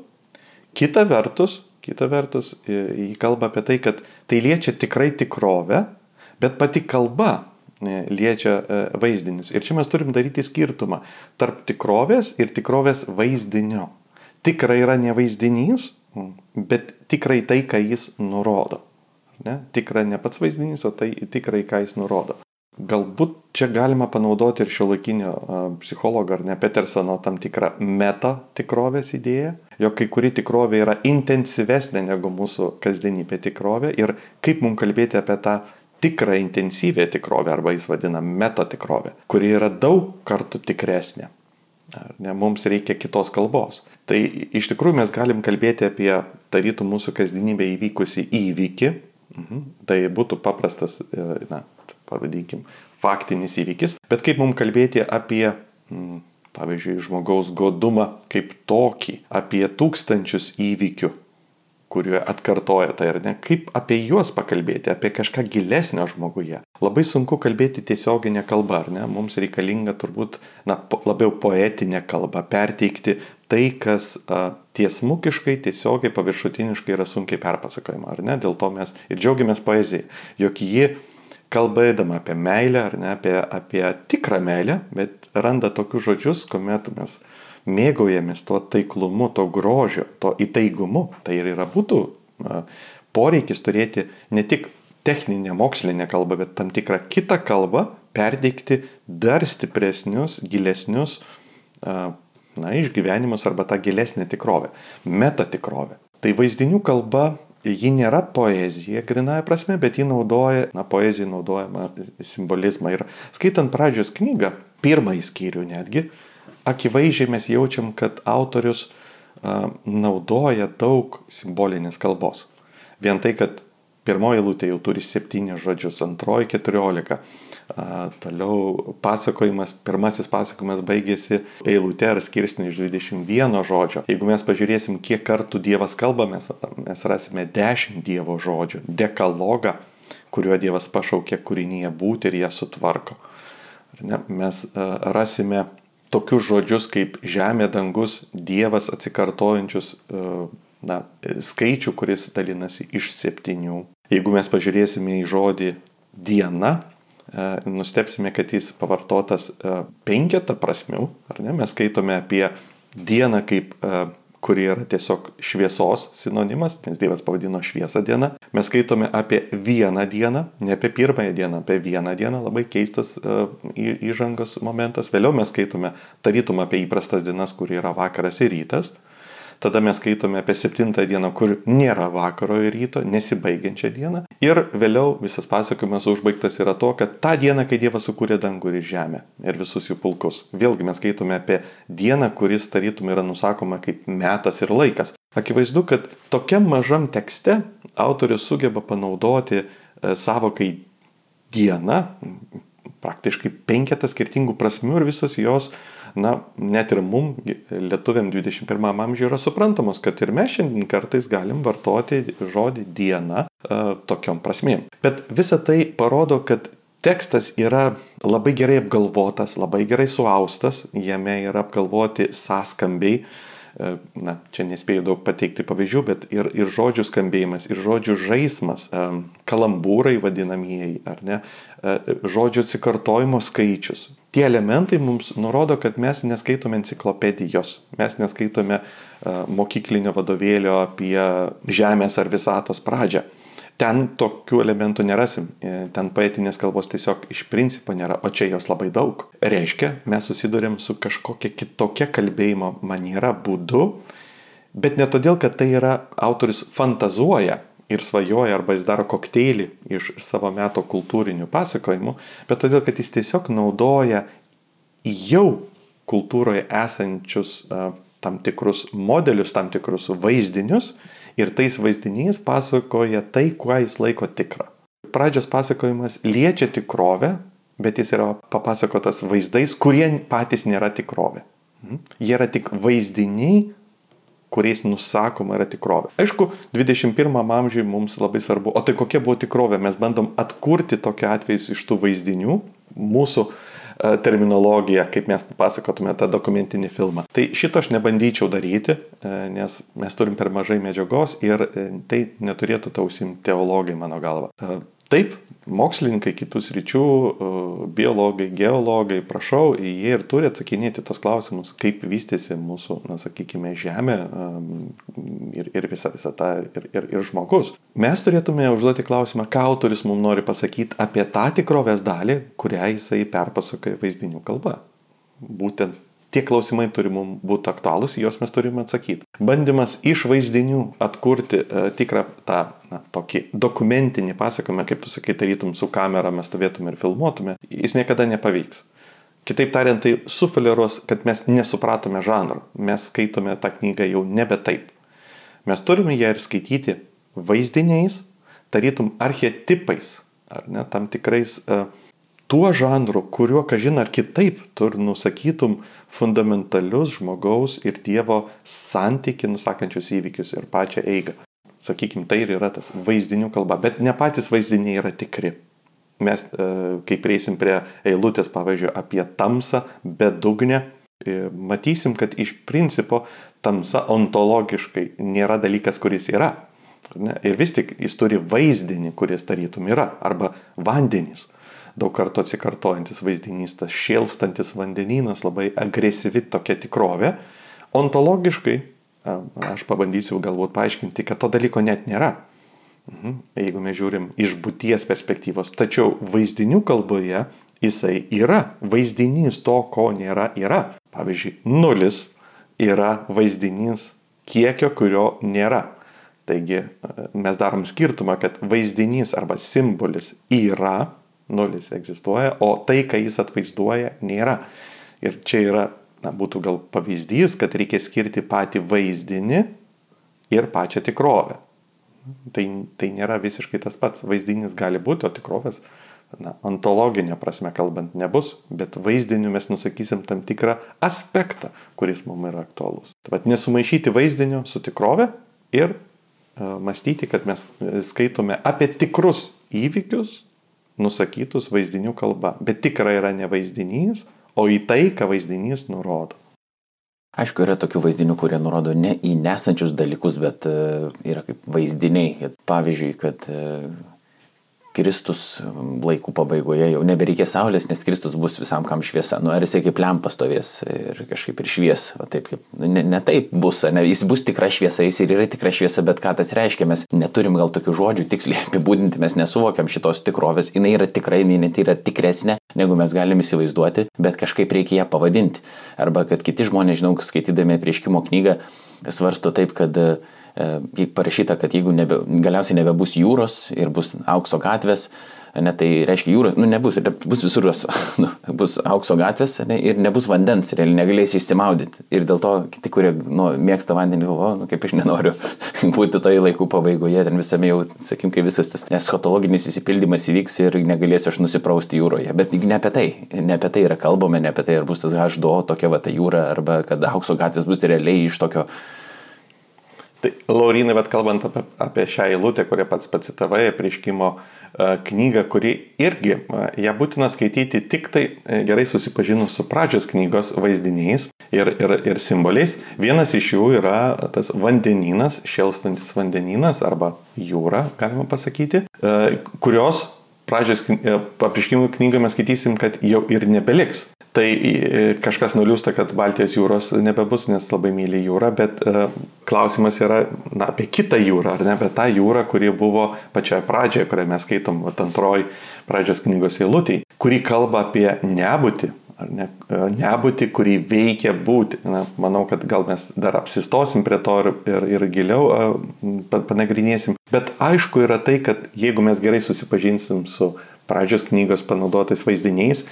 Speaker 2: Kita vertus, kita vertus, jį kalba apie tai, kad tai liečia tikrai tikrovę, bet pati kalba e, liečia e, vaizdinius. Ir čia mes turim daryti skirtumą tarp tikrovės ir tikrovės vaizdinio tikra yra ne vaizdinys, bet tikrai tai, ką jis nurodo. Ne? Tikra ne pats vaizdinys, o tai tikrai, ką jis nurodo. Galbūt čia galima panaudoti ir šio laikinio psichologo ar ne Petersono tam tikrą meta tikrovės idėją, jog kai kuri tikrovė yra intensyvesnė negu mūsų kasdienybė tikrovė ir kaip mums kalbėti apie tą tikrą intensyvę tikrovę arba jis vadina meta tikrovę, kuri yra daug kartų tikresnė. Ar ne, mums reikia kitos kalbos. Tai iš tikrųjų mes galim kalbėti apie tarytų mūsų kasdienybę įvykusi įvykį. Mhm. Tai būtų paprastas, e, na, pavadinkim, faktinis įvykis. Bet kaip mums kalbėti apie, m, pavyzdžiui, žmogaus godumą kaip tokį, apie tūkstančius įvykių, kurie atkartoja tai, ar ne, kaip apie juos pakalbėti, apie kažką gilesnio žmoguje. Labai sunku kalbėti tiesioginę kalbą, ar ne, mums reikalinga turbūt, na, labiau poetinė kalba, perteikti tai, kas a, tiesmukiškai, tiesiogiai, paviršutiniškai yra sunkiai perpasakojama, ar ne, dėl to mes ir džiaugiamės poezijai, jog ji kalbėdama apie meilę, ar ne, apie, apie tikrą meilę, bet randa tokius žodžius, kuomet mes mėgaujamės tuo taiklumu, to grožiu, to įtaigumu, tai ir yra būtų poreikis turėti ne tik techninę mokslinę kalbą, bet tam tikrą kitą kalbą, perdėkti dar stipresnius, gilesnius na, išgyvenimus arba tą gilesnę tikrovę, metatikrovę. Tai vaizdinių kalba, ji nėra poezija grinąją prasme, bet ji naudoja, na, poezija naudojama simbolizmą. Ir skaitant pradžios knygą, pirmąjį skyrių netgi, akivaizdžiai mes jaučiam, kad autorius a, naudoja daug simbolinės kalbos. Vien tai, kad pirmoji lūtė jau turi septynis žodžius, antroji keturiolika. Toliau pasakojimas, pirmasis pasakojimas baigėsi eilute ar skirsniu iš 21 žodžio. Jeigu mes pažiūrėsim, kiek kartų Dievas kalba, mes, mes rasime 10 Dievo žodžių, dekalogą, kuriuo Dievas pašaukė kūrinyje būti ir ją sutvarko. Mes rasime tokius žodžius kaip žemė, dangus, Dievas atsikartojančius na, skaičių, kuris dalinasi iš septynių. Jeigu mes pažiūrėsime į žodį diena, e, nustepsime, kad jis pavartotas e, penketą prasmių, ar ne? Mes skaitome apie dieną kaip e, kuri yra tiesiog šviesos sinonimas, nes Dievas pavadino šviesą dieną. Mes skaitome apie vieną dieną, ne apie pirmąją dieną, apie vieną dieną, labai keistas uh, įžangos momentas. Vėliau mes skaitome tarytum apie įprastas dienas, kur yra vakaras ir rytas. Tada mes skaitome apie septintą dieną, kur nėra vakaro ir ryto, nesibaigiančią dieną. Ir vėliau visas pasakojimas užbaigtas yra to, kad tą dieną, kai Dievas sukūrė dangų ir žemę ir visus jų pulkus. Vėlgi mes skaitome apie dieną, kuris tarytum yra nusakoma kaip metas ir laikas. Akivaizdu, kad tokiam mažam tekste autorius sugeba panaudoti e, savokai diena, praktiškai penketą skirtingų prasmių ir visos jos na, net ir mum, lietuviam 21 amžiuje yra suprantamos, kad ir mes šiandien kartais galim vartoti žodį diena uh, tokiom prasmėm. Bet visa tai parodo, kad tekstas yra labai gerai apgalvotas, labai gerai suaustas, jame yra apgalvoti sąskambiai, e, na, čia nespėjau daug pateikti pavyzdžių, bet ir, ir žodžių skambėjimas, ir žodžių žaidimas, e, kalambūrai vadinamieji, ar ne, žodžių atsikartojimo skaičius tie elementai mums nurodo, kad mes neskaitome enciklopedijos, mes neskaitome mokyklinio vadovėlio apie Žemės ar visatos pradžią. Ten tokių elementų nerasim, e, ten poetinės kalbos tiesiog iš principo nėra, o čia jos labai daug. Reiškia, mes susidurėm su kažkokia kitokia kalbėjimo maniera, būdu, bet ne todėl, kad tai yra autorius fantazuoja, ir svajoja arba jis daro kokteilį iš savo meto kultūrinių pasakojimų, bet todėl, kad jis tiesiog naudoja jau kultūroje esančius uh, tam tikrus modelius, tam tikrus vaizdinius ir tais vaizdiniais pasakoja tai, kuo jis laiko tikrą. Pradžios pasakojimas liečia tikrovę, bet jis yra papasakotas vaizdais, kurie patys nėra tikrovė. Mhm. Jie yra tik vaizdiniai, kuriais nusakoma yra tikrovė. Aišku, 21 amžiui mums labai svarbu, o tai kokia buvo tikrovė, mes bandom atkurti tokią atvejus iš tų vaizdinių, mūsų terminologiją, kaip mes papasakotume tą dokumentinį filmą. Tai šito aš nebandyčiau daryti, e, nes mes turim per mažai medžiagos ir e, tai neturėtų tausim teologai mano galva. Taip, mokslininkai kitus ryčių, biologai, geologai, prašau, jie ir turi atsakinėti tos klausimus, kaip vystėsi mūsų, na, sakykime, Žemė ir, ir visa, visa ta, ir, ir, ir žmogus. Mes turėtume užduoti klausimą, ką autoris mums nori pasakyti apie tą tikrovės dalį, kurią jisai perpasakoja vaizdinių kalba. Būtent tie klausimai turi mums būti aktualūs, juos mes turime atsakyti. Bandymas iš vaizdinių atkurti uh, tikrą tą na, tokį dokumentinį pasakojimą, kaip tu sakai, tarytum su kamera mes stovėtume ir filmuotume, jis niekada nepavyks. Kitaip tariant, tai sufleruos, kad mes nesupratome žanro, mes skaitome tą knygą jau nebe taip. Mes turime ją ir skaityti vaizdiniais, tarytum archetipais, ar ne, tam tikrais uh, tuo žanru, kuriuo, kažin ar kitaip, tu nusakytum fundamentalius žmogaus ir Dievo santyki nusakančius įvykius ir pačią eigą. Sakykime, tai ir yra tas vaizdinių kalba, bet ne patys vaizdiniai yra tikri. Mes, e, kai prieisim prie eilutės, pavyzdžiui, apie tamsą, bedugnę, e, matysim, kad iš principo tamsa ontologiškai nėra dalykas, kuris yra. Ne? Ir vis tik jis turi vaizdinį, kuris tarytum yra, arba vandenys daug kartų atsikartojantis vaizdinys, tas šėlstantis vandenynas, labai agresyvi tokia tikrovė. Ontologiškai, aš pabandysiu galbūt paaiškinti, kad to dalyko net nėra. Mhm. Jeigu mes žiūrim iš būties perspektyvos. Tačiau vaizdinių kalboje jisai yra. Vaizdinys to, ko nėra, yra. Pavyzdžiui, nulis yra vaizdinys kiekio, kurio nėra. Taigi mes darom skirtumą, kad vaizdinys arba simbolis yra, nulis egzistuoja, o tai, ką jis atvaizduoja, nėra. Ir čia yra, na, būtų gal pavyzdys, kad reikia skirti patį vaizdinį ir pačią tikrovę. Tai, tai nėra visiškai tas pats. Vaizdinis gali būti, o tikrovės, na, ontologinė prasme kalbant, nebus, bet vaizdiniu mes nusakysim tam tikrą aspektą, kuris mums yra aktualus. Tai vad nesumaišyti vaizdinio su tikrove ir uh, mąstyti, kad mes skaitome apie tikrus įvykius, nusakytus vaizdinių kalba. Bet tikra yra ne vaizdinys, o į tai, ką vaizdinys nurodo.
Speaker 1: Aišku, yra tokių vaizdinių, kurie nurodo ne į nesančius dalykus, bet e, yra kaip vaizdiniai. Pavyzdžiui, kad e, Kristus laikų pabaigoje jau nebereikia saulės, nes Kristus bus visam kam šviesa. Nu, ar jisai kaip lempa stovės ir kažkaip ir švies, o taip kaip, nu, ne, ne taip bus, ne, jis bus tikra šviesa, jis ir yra tikra šviesa, bet ką tas reiškia, mes neturim gal tokių žodžių tiksliai apibūdinti, mes nesuvokiam šitos tikrovės, jinai yra tikrai, jinai net yra tikresnė, negu mes galim įsivaizduoti, bet kažkaip reikia ją pavadinti. Arba kad kiti žmonės, žinau, skaitydami prieškimo knygą, svarsto taip, kad uh, parašyta, kad jeigu nebe, galiausiai nebebus jūros ir bus aukso gatvės, ne, tai reiškia jūros, nu nebus, bus visur jos, nu, bus aukso gatvės ne, ir nebus vandens, ir negalėsi išsimaudyti. Ir dėl to kiti, kurie nu, mėgsta vandenį, galvo, nu, kaip aš nenoriu būti toje laikų pabaigoje, ten visame jau, sakim, kai visas tas eschatologinis įsipildymas įvyks ir negalėsiu aš nusiprausti jūroje. Bet ne apie tai, ne apie tai yra kalbama, ne apie tai, ar bus tas H2, tokia va ta jūra, arba kad aukso gatvės bus realiai iš tokio
Speaker 2: Tai Laurinai, bet kalbant apie, apie šią eilutę, kurią pats pacitavai, prieškimo e, knygą, kuri irgi e, ją būtina skaityti tik tai e, gerai susipažinus su pradžios knygos vaizdiniais ir, ir, ir simboliais. Vienas iš jų yra tas vandeninas, šėlstantis vandeninas arba jūra, galima pasakyti, kurios pradžios apriškimų knygą mes skaitysim, kad jau ir nebeliks tai e, kažkas nuliūsta, kad Baltijos jūros nebebus, nes labai myli jūrą, bet e, klausimas yra na, apie kitą jūrą, ar ne apie tą jūrą, kuri buvo pačioje pradžioje, kurią mes skaitom antroji pradžios knygos eilutė, kuri kalba apie nebūtį, ar ne, e, nebūti, kurį veikia būti. Na, manau, kad gal mes dar apsistosim prie to ir, ir, ir giliau panagrinėsim. Bet aišku yra tai, kad jeigu mes gerai susipažinsim su pradžios knygos panaudotais vaizdiniais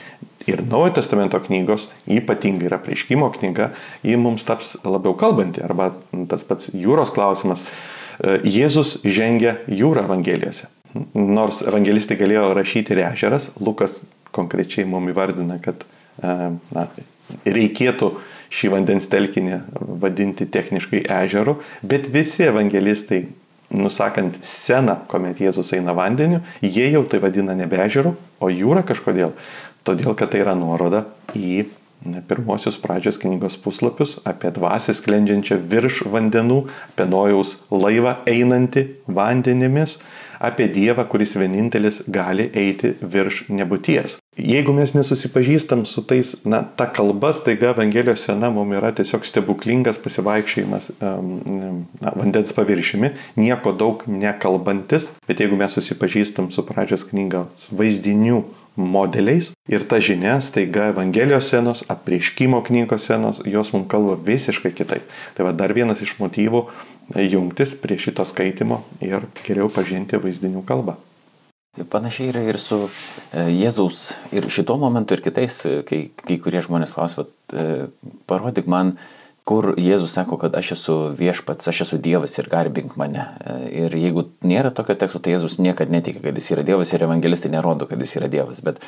Speaker 2: ir Naujojo testamento knygos, ypatingai yra prieškimo knyga, ji mums taps labiau kalbanti. Arba tas pats jūros klausimas. E, Jėzus žengia jūrą Evangelijose. Nors evangelistai galėjo rašyti ir ežeras, Lukas konkrečiai mums įvardina, kad e, na, reikėtų šį vandens telkinį vadinti techniškai ežeru, bet visi evangelistai nusakant sceną, kuomet Jėzus eina vandeniu, jie jau tai vadina nebe ežeru, o jūra kažkodėl. Todėl, kad tai yra nuoroda į pirmosius pradžios knygos puslapius apie dvasį sklendžiančią virš vandenų, apie nojaus laivą einantį vandenimis, apie Dievą, kuris vienintelis gali eiti virš nebūties. Jeigu mes nesusipažįstam su tais, na, ta kalba, staiga Evangelijos sena mums yra tiesiog stebuklingas pasivaikščiojimas um, na, vandens paviršimi, nieko daug nekalbantis, bet jeigu mes susipažįstam su pradžios knygos vaizdinių modeliais ir ta žinia staiga Evangelijos senos, apriškimo knygos senos, jos mums kalba visiškai kitaip. Tai va dar vienas iš motyvų jungtis prie šito skaitimo ir geriau pažinti vaizdinių kalbą.
Speaker 1: Panašiai yra ir su e, Jėzaus, ir šituo momentu, ir kitais, e, kai, kai kurie žmonės klausia, e, parodyk man, kur Jėzus sako, kad aš esu viešpats, aš esu Dievas ir garbink mane. Ir jeigu nėra tokio teksto, tai Jėzus niekada netikė, kad jis yra Dievas ir evangelistai nerodo, kad jis yra Dievas. Bet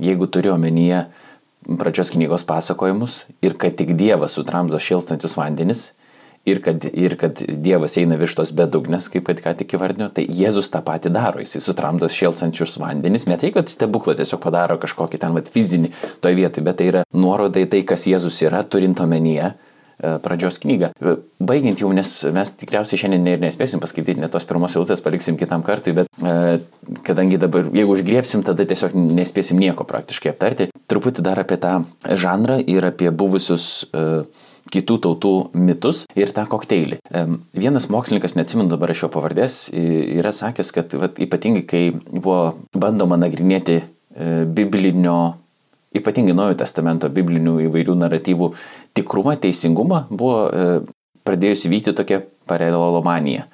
Speaker 1: jeigu turiu omenyje pradžios knygos pasakojimus ir kad tik Dievas sutramdo šiltančius vandenis, ir kad, ir kad Dievas eina virš tos bedugnės, kaip kad ką tik įvardinau, tai Jėzus tą patį daro, jisai sutramdo šėlsančius vandenis, ne tai, kad stebuklą tiesiog padaro kažkokį ten vat, fizinį toje vietoje, bet tai yra nuoroda į tai, kas Jėzus yra, turint omenyje, pradžios knygą. Baigiant jau, nes mes tikriausiai šiandien ir nespėsim paskaityti, net tos pirmos eilutės paliksim kitam kartui, bet kadangi dabar, jeigu užgriepsim, tada tiesiog nespėsim nieko praktiškai aptarti. Truputį dar apie tą žanrą ir apie buvusius uh, kitų tautų mitus ir tą kokteilį. Vienas mokslininkas, neatsimenu dabar aš jo pavardės, yra sakęs, kad vat, ypatingai kai buvo bandoma nagrinėti e, biblinio, ypatingai Naujojo testamento biblinių įvairių naratyvų tikrumą, teisingumą, buvo e, pradėjusi vykti tokia paralelomanija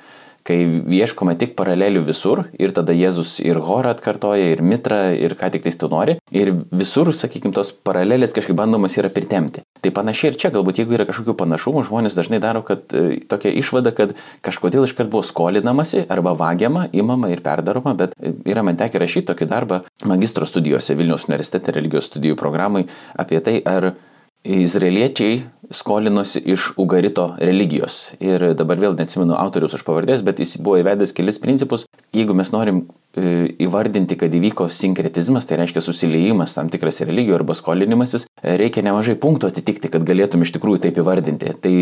Speaker 1: kai ieškoma tik paralelių visur ir tada Jėzus ir Horą atkartoja, ir Mitrą, ir ką tik tais tu nori. Ir visur, sakykime, tos paralelės kažkaip bandomas yra pritemti. Tai panašiai ir čia, galbūt jeigu yra kažkokių panašumų, žmonės dažnai daro kad, e, tokia išvada, kad kažkodėl iškart buvo skolinamasi arba vagiama, imama ir perdaroma, bet e, yra man tekę rašyti tokį darbą magistro studijose Vilniaus universitete religijos studijų programai apie tai, ar izraeliečiai skolinosi iš Ugarito religijos. Ir dabar vėl neatsimenu autoriaus aš pavardės, bet jis buvo įvedęs kelis principus. Jeigu mes norim e, įvardinti, kad įvyko sinkretizmas, tai reiškia susiliejimas tam tikras religijų arba skolinimasis, reikia nemažai punktų atitikti, kad galėtum iš tikrųjų taip įvardinti. Tai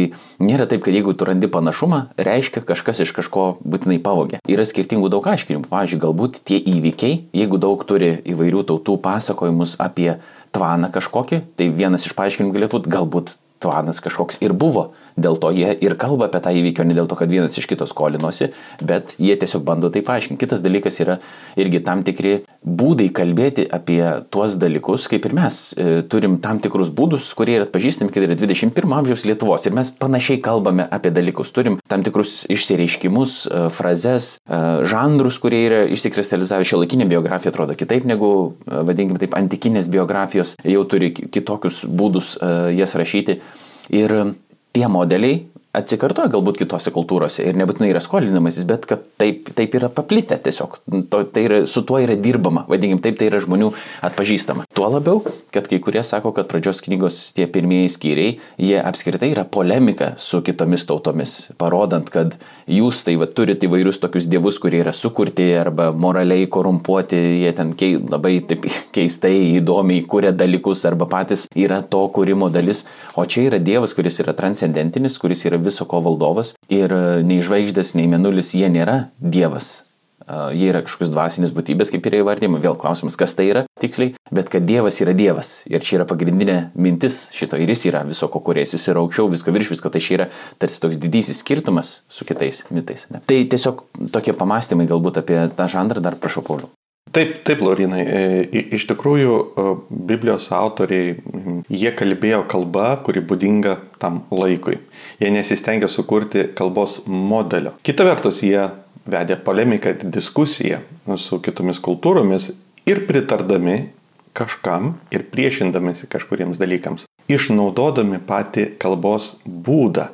Speaker 1: nėra taip, kad jeigu tu randi panašumą, reiškia kažkas iš kažko būtinai pavogė. Yra skirtingų daug aiškinimų. Pavyzdžiui, galbūt tie įvykiai, jeigu daug turi įvairių tautų pasakojimus apie tvaną kažkokį, tai vienas iš paaiškinimų galėtų būti galbūt tvanas kažkoks ir buvo. Dėl to jie ir kalba apie tą įvykį, ne dėl to, kad vienas iš kito skolinosi, bet jie tiesiog bando tai paaiškinti. Kitas dalykas yra irgi tam tikri būdai kalbėti apie tuos dalykus, kaip ir mes e, turim tam tikrus būdus, kurie yra atpažįstami, kad yra 21 amžiaus Lietuvos. Ir mes panašiai kalbame apie dalykus. Turim tam tikrus išsireiškimus, e, frazes, e, žanrus, kurie yra išsikristalizavę. Šio laikinė biografija atrodo kitaip negu, e, vadinkime taip, antikinės biografijos, jau turi kitokius būdus e, jas rašyti. Ir tie modeliai atsikartoja galbūt kitose kultūrose ir nebūtinai yra skolinimasis, bet kad taip, taip yra paplitę tiesiog. To, tai yra, su tuo yra dirbama, vadinkim, taip tai yra žmonių atpažįstama. Tuo labiau, kad kai kurie sako, kad pradžios knygos tie pirmieji skyriai, jie apskritai yra polemika su kitomis tautomis, parodant, kad jūs tai va, turite įvairius tokius dievus, kurie yra sukurti arba moraliai korumpuoti, jie ten kei, labai taip keistai, įdomiai kuria dalykus arba patys yra to kūrimo dalis, o čia yra dievas, kuris yra transcendentinis, kuris yra viso ko valdovas ir e, nei žvaigždės, nei menulis jie nėra Dievas. Uh, jie yra kažkokios dvasinės būtybės, kaip yra įvardymai, vėl klausimas, kas tai yra tiksliai, bet kad Dievas yra Dievas. Ir čia yra pagrindinė mintis šito ir jis yra viso ko kuriejas, jis yra aukščiau, visko virš visko, tai čia yra tarsi toks didysis skirtumas su kitais mitais. Ne? Tai tiesiog tokie pamastymai galbūt apie tą žanrą, dar prašau, Pauliu.
Speaker 2: Taip, taip, Laurinai. E, iš tikrųjų, e, Biblijos autoriai, jie kalbėjo kalbą, kuri būdinga tam laikui. Jie nesistengia sukurti kalbos modelio. Kita vertus, jie vedė polemiką ir diskusiją su kitomis kultūromis ir pritardami kažkam ir priešindamėsi kažkuriems dalykams, išnaudodami patį kalbos būdą.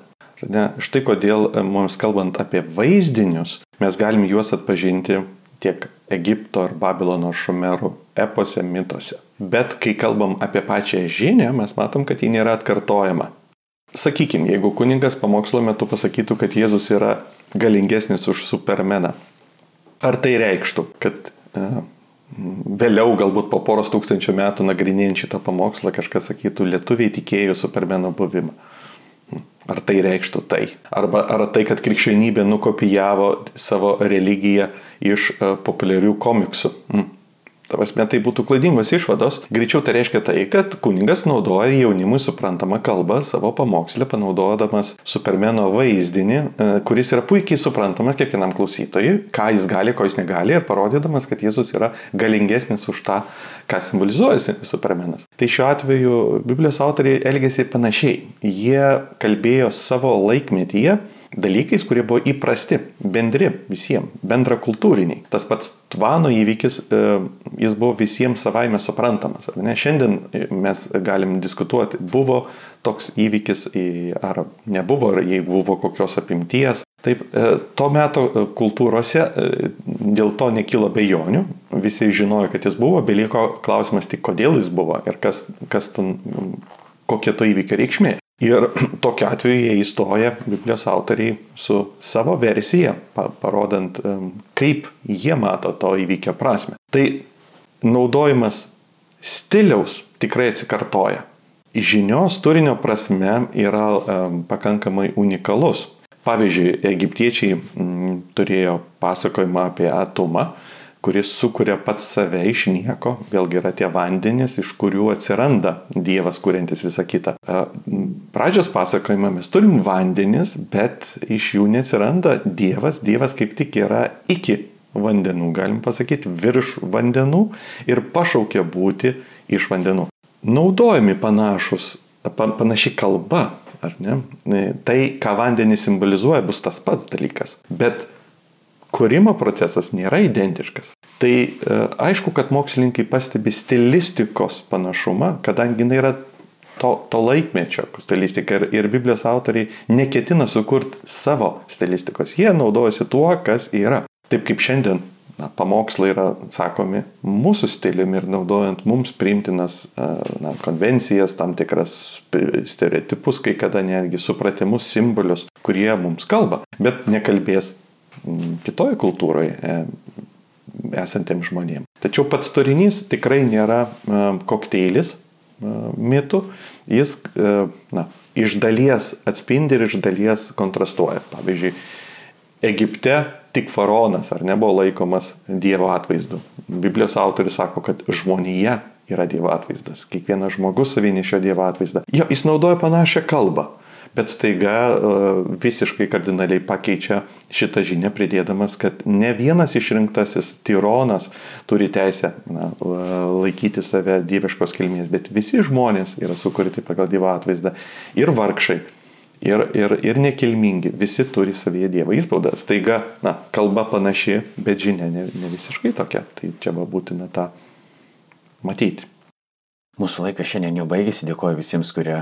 Speaker 2: Štai kodėl e, mums kalbant apie vaizdinius, mes galim juos atpažinti tiek Egipto ar Babilono šumerų epose, mituose. Bet kai kalbam apie pačią žinią, mes matom, kad ji nėra atkartojama. Sakykime, jeigu kuningas pamokslo metu pasakytų, kad Jėzus yra galingesnis už Supermeną, ar tai reikštų, kad e, vėliau, galbūt po poros tūkstančių metų nagrinėjant šitą pamokslą, kažkas sakytų, lietuviai tikėjo Supermeno buvimą? Ar tai reikštų tai? Arba ar tai, kad krikščionybė nukopijavo savo religiją iš uh, populiarių komiksų? Mm. Tavasme, tai būtų klaidingos išvados. Greičiau tai reiškia tai, kad kuningas naudoja jaunimui suprantamą kalbą savo pamokslę, panaudodamas Supermeno vaizdinį, e, kuris yra puikiai suprantamas kiekvienam klausytojui, ką jis gali, ko jis negali, ir parodydamas, kad Jėzus yra galingesnis už tą, ką simbolizuoja Supermenas. Tai šiuo atveju Biblijos autoriai elgėsi panašiai. Jie kalbėjo savo laikmetyje dalykais, kurie buvo įprasti, bendri visiems, bendra kultūriniai. Tas pats tvano įvykis, e, jis buvo visiems savaime suprantamas. Ne? Šiandien mes galim diskutuoti, buvo toks įvykis ar nebuvo, ar jeigu buvo kokios apimties. Taip, e, to meto kultūrose e, dėl to nekilo bejonių, visi žinojo, kad jis buvo, beliko klausimas tik, kodėl jis buvo ir kas, kas ten, kokia to įvykio reikšmė. Ir tokiu atveju jie įstoja, Biblijos autoriai, su savo versija, parodant, kaip jie mato to įvykio prasme. Tai naudojimas stiliaus tikrai atsikartoja. žinios turinio prasme yra pakankamai unikalus. Pavyzdžiui, egiptiečiai turėjo pasakojimą apie atomą, kuris sukuria pats save iš nieko, vėlgi yra tie vandenys, iš kurių atsiranda Dievas, kuriantis visą kitą. Pradžios pasakojimą mes turim vandenis, bet iš jų neatsiranda Dievas, Dievas kaip tik yra iki vandenų, galim pasakyti, virš vandenų ir pašaukia būti iš vandenų. Naudojami panašus, panaši kalba, ar ne? Tai, ką vandenį simbolizuoja, bus tas pats dalykas. Bet kūrimo procesas nėra identiškas. Tai e, aišku, kad mokslininkai pastebi stilistikos panašumą, kadangi jinai yra to, to laikmečio stilistika ir, ir Biblijos autoriai neketina sukurti savo stilistikos. Jie naudojasi tuo, kas yra. Taip kaip šiandien na, pamokslai yra sakomi mūsų stiliumi ir naudojant mums priimtinas e, na, konvencijas, tam tikras stereotipus, kai kada netgi supratimus, simbolius, kurie mums kalba, bet nekalbės kitoj kultūroje e, esantiems žmonėms. Tačiau pats turinys tikrai nėra e, kokteilis e, mitų, jis na, iš dalies atspindi ir iš dalies kontrastuoja. Pavyzdžiui, Egipte tik faraonas ar nebuvo laikomas Dievo atvaizdu. Biblijos autorius sako, kad žmonija yra Dievo atvaizdas. Kiekvienas žmogus savinešio Dievo atvaizdą. Jo, jis naudoja panašią kalbą bet staiga e, visiškai kardinaliai pakeičia šitą žinią, pridėdamas, kad ne vienas išrinktasis tyronas turi teisę na, laikyti save dieviškos kilmės, bet visi žmonės yra sukurti pagal Dievo atvaizdą ir vargšai. Ir, ir, ir nekilmingi, visi turi savyje Dievo įspaudą. Staiga, na, kalba panaši, bet žinia ne, ne visiškai tokia. Tai čia buvo būtina tą matyti.
Speaker 1: Mūsų laikas šiandien jau baigėsi, dėkoju visiems, kurie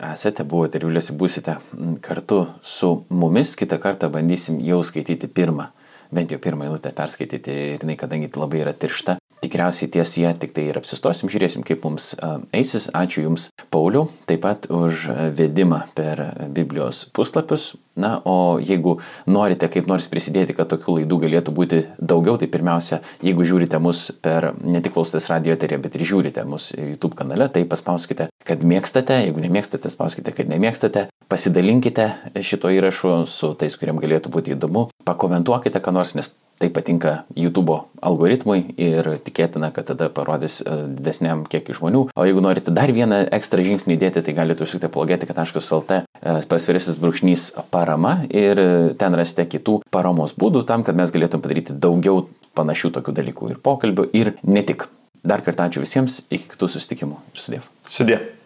Speaker 1: esate, buvote ir viliuosi būsite kartu su mumis. Kitą kartą bandysim jau skaityti pirmą, bent jau pirmą eilutę perskaityti ir jinai, kadangi labai yra tiršta, tikriausiai ties ją tik tai ir apsistosim, žiūrėsim, kaip mums eisis. Ačiū Jums, Pauliu, taip pat už vedimą per Biblijos puslapius. Na, o jeigu norite kaip nors prisidėti, kad tokių laidų galėtų būti daugiau, tai pirmiausia, jeigu žiūrite mus per ne tik klausotės radio eterį, bet ir žiūrite mus YouTube kanale, tai paspauskite, kad mėgstate, jeigu nemėgstate, spauskite, kad nemėgstate, pasidalinkite šito įrašu su tais, kuriem galėtų būti įdomu, pakomentuokite, ką nors, nes tai patinka YouTube algoritmui ir tikėtina, kad tada parodys e, didesniam kiekiu žmonių. O jeigu norite dar vieną ekstra žingsnį įdėti, tai galite užsukti apologetika.lt e, pasvirasis brūkšnys parama ir ten rasite kitų paramos būdų tam, kad mes galėtume padaryti daugiau panašių tokių dalykų ir pokalbių ir ne tik. Dar kartą ačiū visiems, iki kitų susitikimų ir sudėv.
Speaker 2: Sudėv.